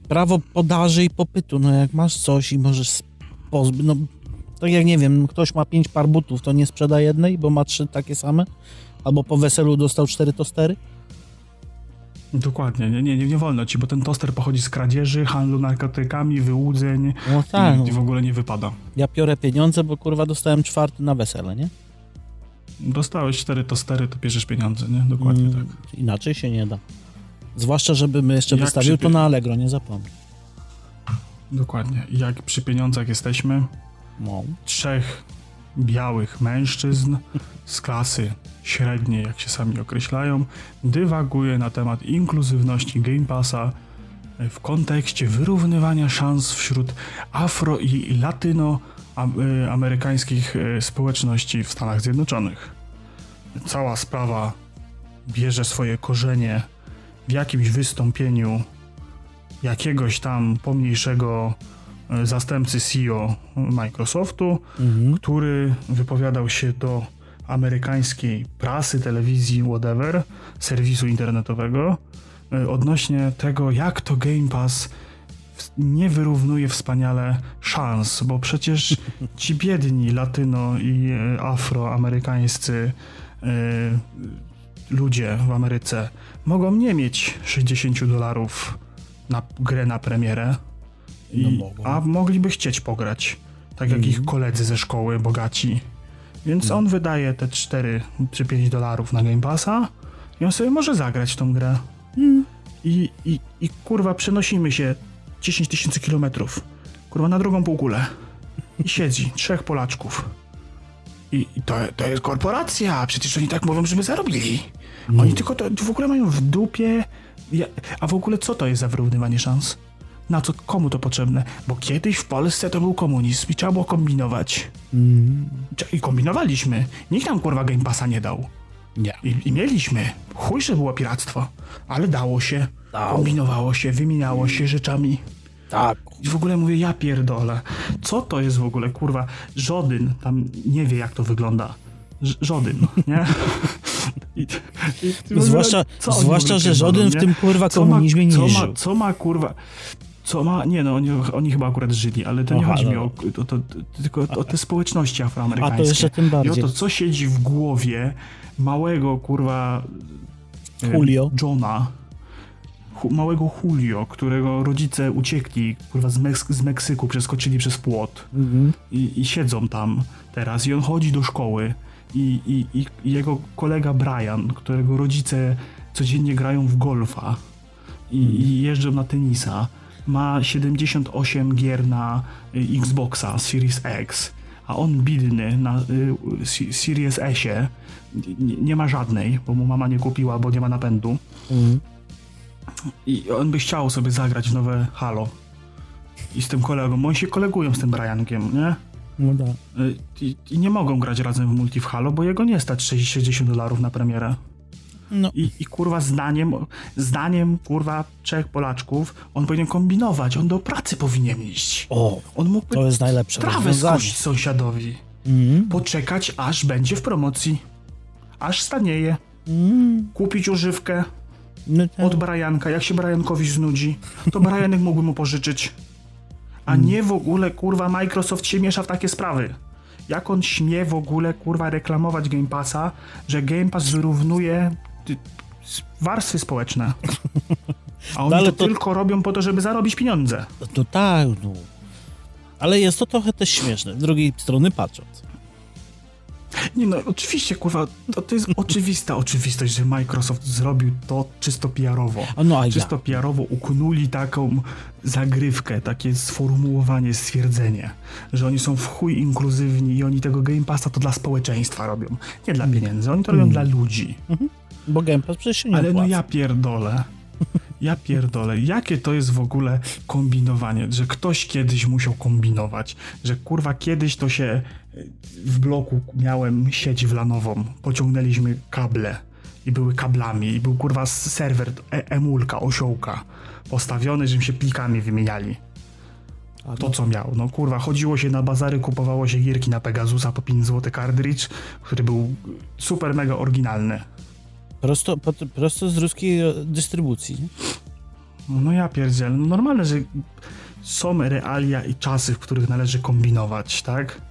D: prawo podaży i popytu. No jak masz coś i możesz pozbyć, no tak jak nie wiem, ktoś ma pięć par butów, to nie sprzeda jednej, bo ma trzy takie same, albo po weselu dostał cztery tostery.
B: Dokładnie, nie, nie, nie, nie wolno ci, bo ten toster pochodzi z kradzieży, handlu narkotykami, wyłudzeń
D: No tak,
B: i, i w
D: no.
B: ogóle nie wypada.
D: ja piorę pieniądze, bo kurwa dostałem czwarty na wesele, nie?
B: Dostałeś cztery tostery, to bierzesz pieniądze, nie? Dokładnie
D: Mm,
B: tak.
D: Inaczej się nie da. Zwłaszcza, żebym jeszcze
B: Jak
D: wystawił to na Allegro, nie zapomnę.
B: Dokładnie. Jak przy pieniądzach jesteśmy,
D: No.
B: trzech białych mężczyzn z klasy średniej, jak się sami określają, dywaguje na temat inkluzywności Game Passa w kontekście wyrównywania szans wśród afro i latynoamerykańskich e, społeczności w Stanach Zjednoczonych. Cała sprawa bierze swoje korzenie w jakimś wystąpieniu jakiegoś tam pomniejszego e, zastępcy CEO Microsoftu,
D: Mhm.
B: który wypowiadał się do amerykańskiej prasy, telewizji, whatever, serwisu internetowego e, odnośnie tego, jak to Game Pass nie wyrównuje wspaniale szans, bo przecież ci biedni latyno i e, afroamerykańscy ludzie w Ameryce mogą nie mieć 60 dolarów na grę na premierę, i,
D: No mogą.
B: a mogliby chcieć pograć, tak jak ich koledzy ze szkoły bogaci. Więc on wydaje te 4 czy 5 dolarów na Game Passa i on sobie może zagrać w tą grę. I, i, I kurwa przenosimy się 10 tysięcy kilometrów. Kurwa na drugą półkulę. I siedzi trzech Polaczków. I, to, to jest korporacja, przecież oni tak mówią, żeby zarobili. Oni tylko to w ogóle mają w dupie. Ja, a w ogóle co to jest za wyrównywanie szans? Na co, komu to potrzebne? Bo kiedyś w Polsce to był komunizm i trzeba było kombinować.
D: Mm.
B: I kombinowaliśmy. Nikt nam kurwa Game Passa nie dał.
D: Nie.
B: I, I mieliśmy. Chuj, że było piractwo. Ale dało się. Kombinowało się, wymieniało się rzeczami.
D: Tak.
B: I w ogóle mówię, ja pierdolę. Co to jest w ogóle, kurwa? Żodyn tam nie wie, jak to wygląda. Ż- żodyn, nie? I, i, i w ogóle,
D: Zwłaszcza, zwłaszcza że żaden w
B: nie?
D: tym kurwa komunizmie nie
B: co ma, co ma kurwa... Co ma... Nie no, oni, oni chyba akurat żyli, ale to nie
D: Aha,
B: chodzi mi
D: no.
B: o, to, to, tylko o te społeczności
D: A
B: afroamerykańskie.
D: to jeszcze tym
B: I
D: bardziej.
B: o to, co siedzi w głowie małego, kurwa... e,
D: Julio.
B: Johna. Małego Julio, którego rodzice uciekli, kurwa, z, Meks- z Meksyku, przeskoczyli przez płot
D: Mhm.
B: i, i siedzą tam teraz i on chodzi do szkoły i, i, i, jego kolega Brian, którego rodzice codziennie grają w golfa i, i jeżdżą na tenisa, ma 78 gier na y, Xboxa Series X, a on bidny na y, Series S-ie nie, nie ma żadnej, bo mu mama nie kupiła, bo nie ma napędu.
D: Mhm.
B: I on by chciał sobie zagrać w nowe Halo. I z tym kolegą, bo oni się kolegują z tym Briankiem, nie?
D: No tak.
B: Y, I, I nie mogą grać razem w multi w Halo, bo jego nie stać 60 dolarów na premierę.
D: No,
B: I, I kurwa zdaniem, zdaniem kurwa trzech Polaczków, on powinien kombinować, on do pracy powinien iść.
D: o,
B: On mógłby
D: to jest najlepsze
B: trawę skosić sąsiadowi.
D: Mhm.
B: Poczekać aż będzie w promocji. Aż stanieje.
D: Mm.
B: Kupić używkę
D: No tak.
B: od Brianka. Jak się Briankowi znudzi, to Brianek mógłby mu pożyczyć. A nie w ogóle, kurwa, Microsoft się miesza w takie sprawy. Jak on śmie w ogóle, kurwa, reklamować Game Passa, że Game Pass wyrównuje ty, s- warstwy społeczne. A oni
D: No ale
B: to,
D: to-
B: tylko robią po to, żeby zarobić pieniądze.
D: No tak, no. Ale jest to trochę też śmieszne, z drugiej strony patrząc.
B: Nie no, oczywiście, kurwa, to, to jest oczywista oczywistość, że Microsoft zrobił to czysto PR-owo.
D: No, ja.
B: Czysto PR-owo uknuli taką zagrywkę, takie sformułowanie, stwierdzenie, że oni są w chuj inkluzywni i oni tego Game Passa to dla społeczeństwa robią. Nie dla pieniędzy, oni to robią dla ludzi.
D: Bo Game Pass przecież się nie
B: Ale no
D: opłaca.
B: ja pierdolę. Ja pierdolę. Jakie to jest w ogóle kombinowanie, że ktoś kiedyś musiał kombinować, że kurwa kiedyś to się y, w bloku miałem sieć wlanową, pociągnęliśmy kable i były kablami i był kurwa serwer, e emulka, osiołka postawiony, żeśmy się plikami wymieniali.
D: A
B: To co miał, no kurwa, chodziło się na bazary, kupowało się gierki na Pegasusa po 5 zł cartridge, który był super mega oryginalny.
D: Prosto, po, prosto z ruskiej e, dystrybucji.
B: No ja pierdzielę. No normalne, że są realia i czasy, w których należy kombinować, tak?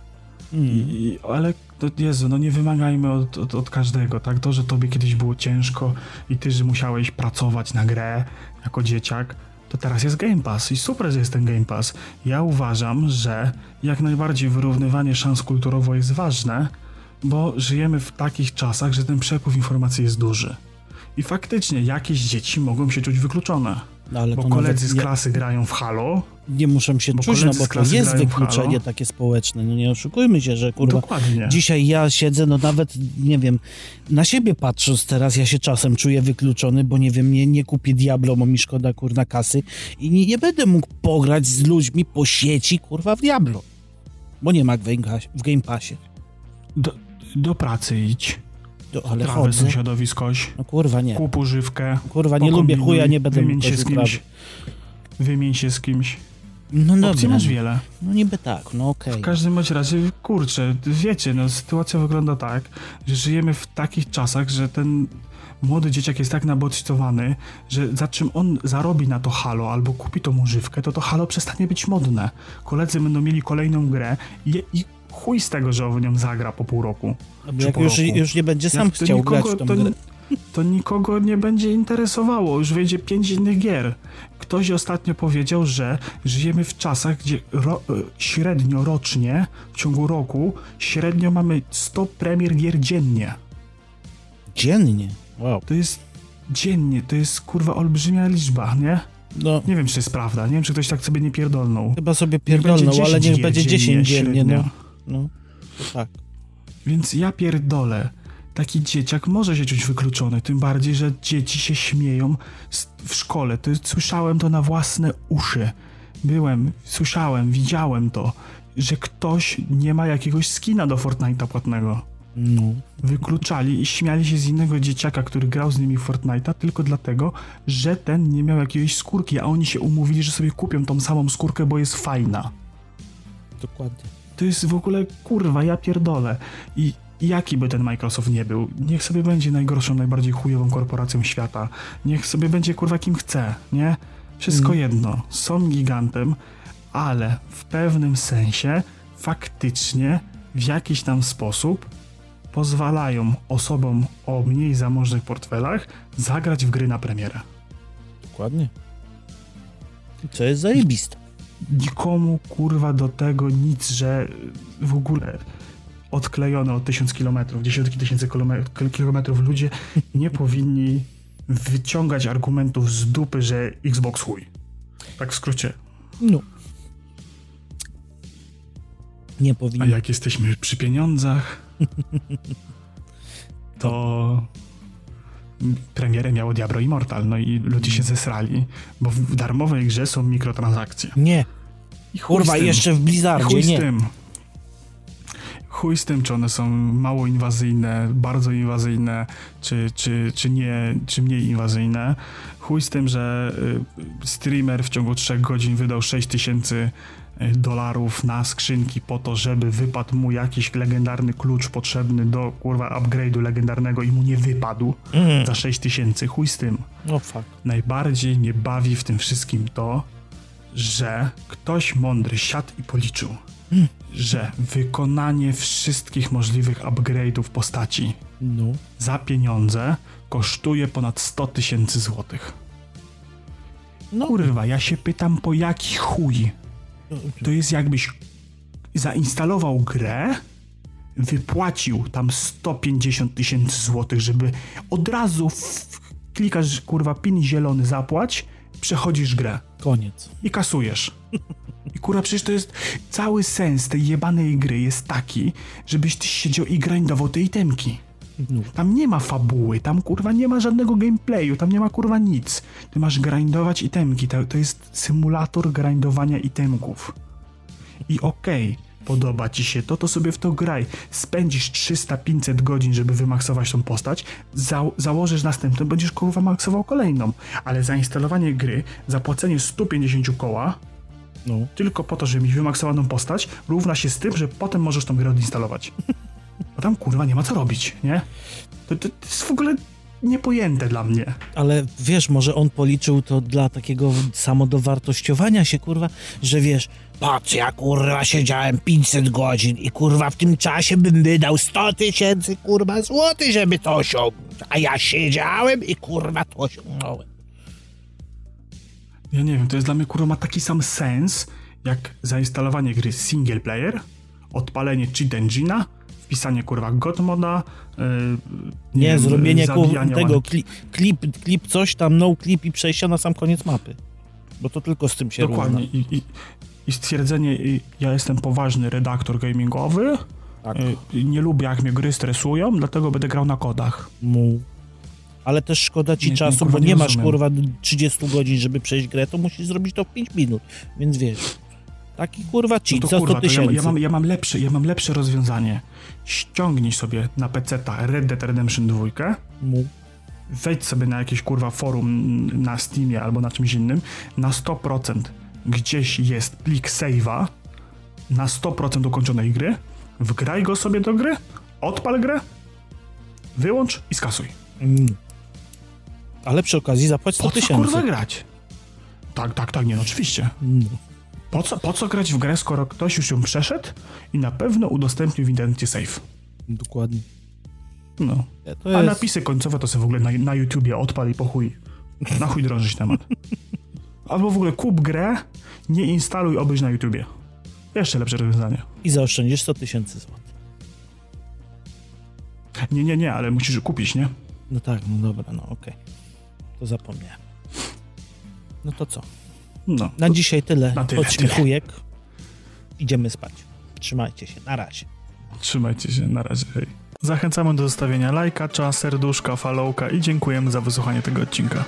D: Mm.
B: I, ale to Jezu, no nie wymagajmy od, od, od każdego, tak? To, że tobie kiedyś było ciężko i ty, że musiałeś pracować na grę jako dzieciak, to teraz jest Game Pass i super, że jest ten Game Pass. Ja uważam, że jak najbardziej wyrównywanie szans kulturowo jest ważne, bo żyjemy w takich czasach, że ten przepływ informacji jest duży. I faktycznie jakieś dzieci mogą się czuć wykluczone.
D: No, ale
B: Bo koledzy z
D: nie-
B: klasy grają w Halo.
D: nie muszą się
B: Bo
D: czuć, no bo to jest wykluczenie takie społeczne, no nie oszukujmy się, że kurwa,
B: Dokładnie.
D: dzisiaj ja siedzę, no nawet, nie wiem, na siebie patrząc teraz, ja się czasem czuję wykluczony, bo nie wiem, nie, nie kupię Diablo, bo mi szkoda, kurna, kasy i nie, nie będę mógł pograć z ludźmi po sieci, kurwa, w Diablo, bo nie ma w Game, w Game Passie.
B: Do, do pracy idź.
D: To, ale
B: Trawę
D: chodzę,
B: sąsiadowi skoś.
D: no kurwa, nie,
B: Kup używkę.
D: kurwa, nie lubię chuja, nie będę
B: Wymień się z kimś. Wymień się z kimś.
D: No
B: Opcji
D: dobra,
B: masz wiele.
D: no niby tak, no okej.
B: W każdym bądź razie, kurczę, wiecie, no sytuacja wygląda tak, że żyjemy w takich czasach, że ten młody dzieciak jest tak nabodźcowany, że za czym on zarobi na to halo albo kupi tą używkę, to to halo przestanie być modne. Koledzy będą mieli kolejną grę i, i chuj z tego, że on w nią zagra po pół roku. Czy
D: Jak
B: po
D: już,
B: roku.
D: już nie będzie sam
B: Jak to
D: chciał
B: nikogo-
D: grać w tą
B: to,
D: grę.
B: to nikogo nie będzie interesowało. Już wyjdzie pięć innych gier. Ktoś ostatnio powiedział, że żyjemy w czasach, gdzie ro, e, średnio rocznie, w ciągu roku, średnio mamy 100 premier gier dziennie.
D: Dziennie. Wow.
B: To jest dziennie, to jest kurwa olbrzymia liczba, nie?
D: No,
B: Nie wiem, czy to jest prawda. Nie wiem, czy ktoś tak sobie nie pierdolnął.
D: chyba sobie
B: Niech będzie
D: pierdolną,
B: 10
D: ale niech będzie 10 dziennie, no. No, to tak.
B: Więc ja pierdolę. Taki dzieciak może się czuć wykluczony, tym bardziej, że dzieci się śmieją w szkole. To jest, słyszałem to na własne uszy. Byłem, słyszałem, widziałem to, że ktoś nie ma jakiegoś skina do Fortnite'a płatnego.
D: No.
B: Wykluczali i śmiali się z innego dzieciaka, który grał z nimi w Fortnite'a tylko dlatego, że ten nie miał jakiejś skórki, a oni się umówili, że sobie kupią tą samą skórkę, bo jest fajna.
D: Dokładnie.
B: To jest w ogóle kurwa, ja pierdolę. I jaki by ten Microsoft nie był, niech sobie będzie najgorszą, najbardziej chujową korporacją świata. Niech sobie będzie kurwa kim chce, nie? Wszystko jedno. Są gigantem, ale w pewnym sensie faktycznie w jakiś tam sposób pozwalają osobom o mniej zamożnych portfelach zagrać w gry na premierę.
D: Dokładnie. Co jest zajebiste.
B: Nikomu kurwa do tego nic, że w ogóle odklejone od tysiąc kilometrów, dziesiątki tysięcy kilome- kilometrów ludzie nie powinni wyciągać argumentów z dupy, że Xbox chuj. Tak w skrócie.
D: No. Nie
B: A
D: powinien.
B: jak jesteśmy przy pieniądzach, to premierę miało Diablo Immortal, no i ludzie się zesrali, bo w darmowej grze są mikrotransakcje.
D: Nie.
B: I chuj
D: Kurwa,
B: z
D: jeszcze w Blizzardzie,
B: Chuj z
D: nie.
B: tym. Chuj z tym, czy one są mało inwazyjne, bardzo inwazyjne, czy, czy, czy, nie, czy mniej inwazyjne. Chuj z tym, że y, streamer w ciągu 3 godzin wydał 6 tysięcy dolarów na skrzynki po to, żeby wypadł mu jakiś legendarny klucz potrzebny do kurwa upgrade'u legendarnego i mu nie wypadł
D: Mm.
B: za 6 tysięcy. Chuj z tym
D: No fuck.
B: najbardziej mnie bawi w tym wszystkim to, że ktoś mądry siadł i policzył, że wykonanie wszystkich możliwych upgrade'ów postaci
D: No.
B: za pieniądze kosztuje ponad 100 tysięcy złotych.
D: No.
B: Kurwa, ja się pytam po jaki chuj. To jest jakbyś zainstalował grę, wypłacił tam 150 tysięcy złotych, żeby od razu w, klikasz kurwa pin zielony zapłać, przechodzisz grę
D: Koniec.
B: i kasujesz. I kurwa, przecież to jest cały sens tej jebanej gry jest taki, żebyś ty siedział i grindował te itemki. Tam nie ma fabuły, tam kurwa nie ma żadnego gameplayu, tam nie ma kurwa nic. Ty masz grindować itemki, to, to jest symulator grindowania itemków. I okej, podoba ci się to, to sobie w to graj. Spędzisz 300-500 godzin, żeby wymaksować tą postać, za, założysz następną, będziesz kurwa maksował kolejną. Ale zainstalowanie gry, zapłacenie 150 koła,
D: No.
B: tylko po to, żeby mieć wymaksowaną postać, równa się z tym, że potem możesz tą grę odinstalować. [LAUGHS] Bo tam kurwa nie ma co robić, nie? To, to, to jest w ogóle niepojęte dla mnie.
D: Ale wiesz, może on policzył to dla takiego samodowartościowania się, kurwa, że wiesz, patrz, ja kurwa siedziałem 500 godzin i kurwa w tym czasie bym wydał 100 tysięcy kurwa złotych, żeby to osiągnąć. A ja siedziałem i kurwa to osiągnąłem.
B: Ja nie wiem, to jest dla mnie kurwa ma taki sam sens, jak zainstalowanie gry single player, odpalenie cheat engine'a, wpisanie kurwa god moda, yy,
D: Nie,
B: wiem,
D: zrobienie tego kli, klip, klip coś tam, no clip i przejścia na sam koniec mapy. Bo to tylko z tym się
B: Dokładnie. I, i, I stwierdzenie, y, ja jestem poważny redaktor gamingowy,
D: Tak.
B: y, nie lubię jak mnie gry stresują, dlatego będę grał na kodach.
D: Mu. Ale też szkoda ci
B: Nie, nie,
D: czasu,
B: kurwa,
D: bo nie,
B: nie
D: masz kurwa 30 godzin, żeby przejść grę, to musisz zrobić to w 5 minut. Więc wiesz, taki kurwa
B: No
D: cheat
B: to
D: za 100
B: kurwa, to ja,
D: tysięcy.
B: ja, mam, ja, mam lepsze, ja mam lepsze rozwiązanie. Ściągnij sobie na PC-ta Red Dead Redemption 2,
D: Mu.
B: wejdź sobie na jakieś kurwa forum na Steamie albo na czymś innym, na 100% gdzieś jest plik save'a, na 100% ukończonej gry, wgraj go sobie do gry, odpal grę, wyłącz i skasuj.
D: Mm. Ale przy okazji zapłać 100
B: Po co
D: tysięcy.
B: kurwa grać? Tak, tak, tak, nie, no oczywiście.
D: No.
B: Po co, po co grać w grę, skoro ktoś już ją przeszedł i na pewno udostępnił w internecie save?
D: Dokładnie.
B: No. A
D: jest...
B: napisy końcowe to sobie w ogóle na, na YouTubie odpal i po chuj. Na chuj drążyć temat. [LAUGHS] Albo w ogóle kup grę, nie instaluj, obejrz na YouTubie. Jeszcze lepsze rozwiązanie.
D: I zaoszczędzisz 100 tysięcy złotych.
B: Nie, nie, nie, ale musisz kupić, nie?
D: No tak, no dobra, no okej. To zapomniałem. No to co?
B: No.
D: Na dzisiaj tyle.
B: na tyle,
D: Podśmiechujek. Idziemy spać. Trzymajcie się. Na razie.
B: Trzymajcie się, na razie, hej. Zachęcamy do zostawienia lajka, cza, serduszka, followka i dziękujemy za wysłuchanie tego odcinka.